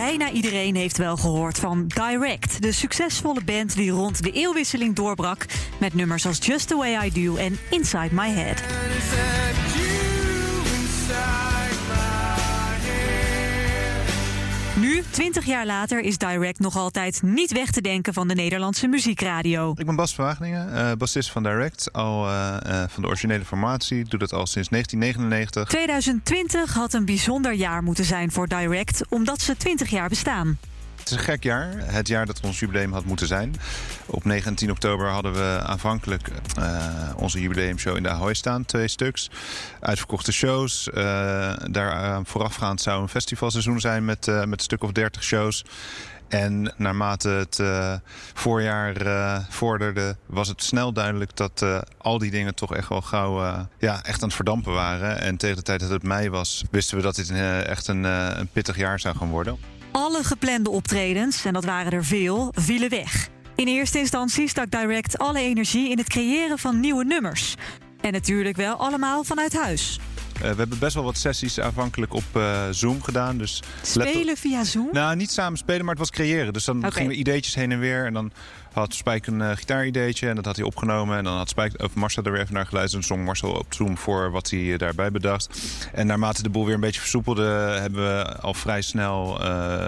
Bijna iedereen heeft wel gehoord van Direct, de succesvolle band die rond de eeuwwisseling doorbrak met nummers als Just the Way I Do en Inside My Head. Nu, 20 jaar later, is Direct nog altijd niet weg te denken van de Nederlandse muziekradio. Ik ben Bas van Wageningen, uh, bassist van Direct, al uh, uh, van de originele formatie. Doe dat al sinds 1999. 2020 had een bijzonder jaar moeten zijn voor Direct, omdat ze 20 jaar bestaan. Het is een gek jaar. Het jaar dat ons jubileum had moeten zijn. Op 19 oktober hadden we aanvankelijk uh, onze jubileumshow in de Ahoy staan. Twee stuks. Uitverkochte shows. Uh, daar voorafgaand zou een festivalseizoen zijn met, met een stuk of 30 shows. En naarmate het voorjaar uh, vorderde, was het snel duidelijk dat al die dingen toch echt wel gauw ja, echt aan het verdampen waren. En tegen de tijd dat het mei was, wisten we dat dit echt een, een pittig jaar zou gaan worden. Alle geplande optredens, en dat waren er veel, vielen weg. In eerste instantie stak Direct alle energie in het creëren van nieuwe nummers. En natuurlijk wel allemaal vanuit huis. Uh, we hebben best wel wat sessies aanvankelijk op uh, Zoom gedaan. Dus spelen via Zoom? Nou, niet samen spelen, maar het was creëren. Dus dan okay. gingen we ideetjes heen en weer. En dan had Spijk een uh, gitaarideetje en dat had hij opgenomen. En dan had Spijk, of Marcel er weer even naar geluisterd. En zong Marcel op Zoom voor wat hij daarbij bedacht. En naarmate de boel weer een beetje versoepelde... hebben we al vrij snel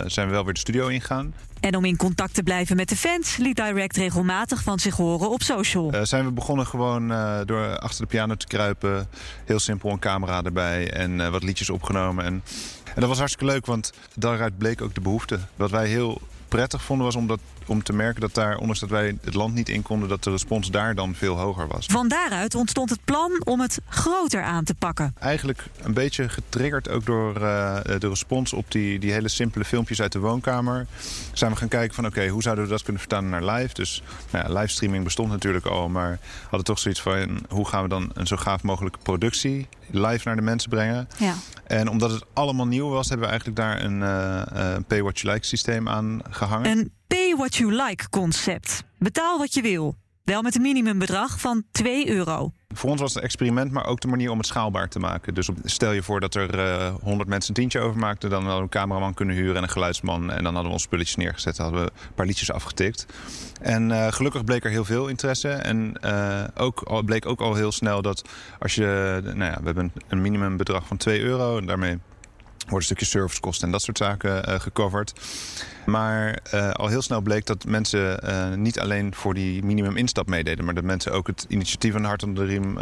zijn we wel weer de studio ingegaan. En om in contact te blijven met de fans, liet Direct regelmatig van zich horen op social. Uh, zijn we begonnen gewoon uh, door achter de piano te kruipen. Heel simpel een camera erbij en uh, wat liedjes opgenomen. En, en dat was hartstikke leuk, want daaruit bleek ook de behoefte. Wat wij heel prettig vonden was om, dat, om te merken dat daar, ondanks dat wij het land niet in konden, dat de respons daar dan veel hoger was. Van daaruit ontstond het plan om het groter aan te pakken. Eigenlijk een beetje getriggerd ook door uh, de respons op die, die hele simpele filmpjes uit de woonkamer. Zijn we gaan kijken van oké, okay, hoe zouden we dat kunnen vertalen naar live? Dus nou ja, livestreaming bestond natuurlijk al, maar hadden toch zoiets van hoe gaan we dan een zo gaaf mogelijke productie live naar de mensen brengen. Ja. En omdat het allemaal nieuw was, hebben we eigenlijk daar een uh, pay what you like systeem aan gehangen. Een pay what you like concept. Betaal wat je wil. Wel met een minimumbedrag van 2 euro. Voor ons was het experiment, maar ook de manier om het schaalbaar te maken. Dus stel je voor dat er uh, 100 mensen een tientje overmaakten. Dan hadden we een cameraman kunnen huren en een geluidsman. En dan hadden we ons spulletjes neergezet. Dan hadden we een paar liedjes afgetikt. En uh, gelukkig bleek er heel veel interesse. En uh, ook, bleek ook al heel snel dat als je... Nou ja, we hebben een minimumbedrag van 2 euro. En daarmee worden een stukje servicekosten en dat soort zaken uh, gecoverd. Maar uh, al heel snel bleek dat mensen uh, niet alleen voor die minimum instap meededen, maar dat mensen ook het initiatief de hart onder de riem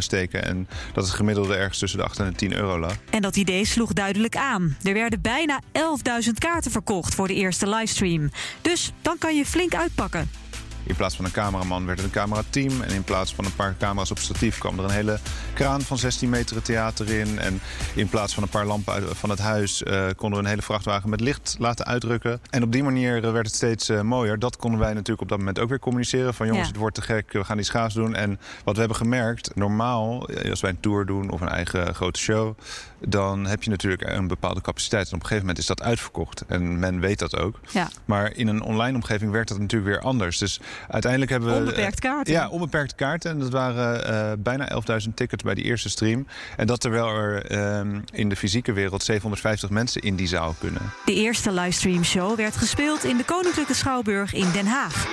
steken. En dat het gemiddelde ergens tussen de 8 en de 10 euro lag. En dat idee sloeg duidelijk aan. Er werden bijna 11.000 kaarten verkocht voor de eerste livestream. Dus dan kan je flink uitpakken. In plaats van een cameraman werd het een camerateam. En in plaats van een paar camera's op statief kwam er een hele kraan van 16 meter het theater in. En in plaats van een paar lampen van het huis uh, konden we een hele vrachtwagen met licht laten uitdrukken. En op die manier werd het steeds uh, mooier. Dat konden wij natuurlijk op dat moment ook weer communiceren. Van jongens, ja. het wordt te gek, we gaan die schaars doen. En wat we hebben gemerkt, normaal, als wij een tour doen of een eigen grote show, dan heb je natuurlijk een bepaalde capaciteit. En op een gegeven moment is dat uitverkocht. En men weet dat ook. Ja. Maar in een online omgeving werkt dat natuurlijk weer anders. Dus uiteindelijk hebben we... Onbeperkt kaarten. Ja, onbeperkte kaarten. En dat waren uh, bijna 11.000 tickets bij die eerste stream. En dat terwijl er uh, in de fysieke wereld 750 mensen in die zaal kunnen. De eerste livestream show werd gespeeld in de Koninklijke Schouwburg in Den Haag.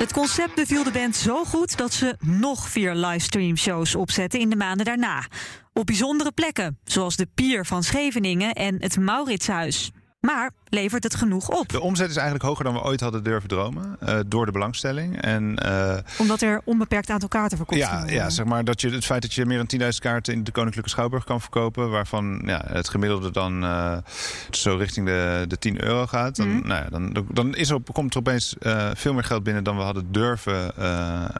Het concept beviel de band zo goed dat ze nog vier livestream-shows opzetten in de maanden daarna. Op bijzondere plekken, zoals de Pier van Scheveningen en het Mauritshuis. Maar levert het genoeg op? De omzet is eigenlijk hoger dan we ooit hadden durven dromen. Uh, door de belangstelling. En, uh, Omdat er onbeperkt aantal kaarten verkocht ja, worden. Ja, zeg maar dat je, het feit dat je meer dan 10.000 kaarten in de Koninklijke Schouwburg kan verkopen. Waarvan ja, het gemiddelde dan uh, zo richting de, de 10 euro gaat. Dan, mm. nou ja, dan, dan is er, komt er opeens veel meer geld binnen dan we hadden durven.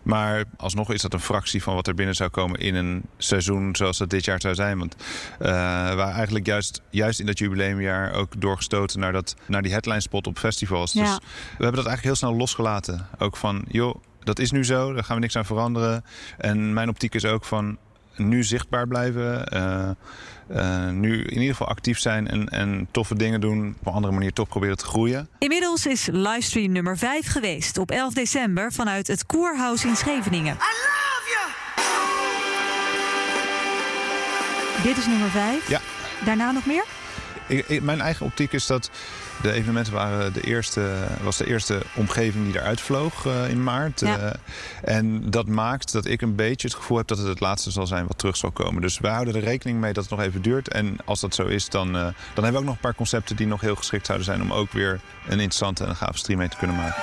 maar alsnog is dat een fractie van wat er binnen zou komen in een seizoen zoals dat dit jaar zou zijn. Want waar eigenlijk juist, juist in dat jubileumjaar ook doorgestoten naar dat naar die headline spot op festivals. Ja. Dus we hebben dat eigenlijk heel snel losgelaten. Ook van, joh, dat is nu zo, daar gaan we niks aan veranderen. En mijn optiek is ook van nu zichtbaar blijven. Uh, uh, nu in ieder geval actief zijn en, en toffe dingen doen. Op een andere manier toch proberen te groeien. Inmiddels is livestream nummer 5 geweest op 11 december vanuit het Koerhuis in Scheveningen. I love you! Dit is nummer 5. Ja. Daarna nog meer? Ik, ik, mijn eigen optiek is dat de evenementen waren de eerste, was de eerste omgeving die eruit vloog uh, in maart. Ja. Uh, en dat maakt dat ik een beetje het gevoel heb dat het het laatste zal zijn wat terug zal komen. Dus we houden er rekening mee dat het nog even duurt. En als dat zo is, dan, uh, dan hebben we ook nog een paar concepten die nog heel geschikt zouden zijn om ook weer een interessante en een gave stream mee te kunnen maken.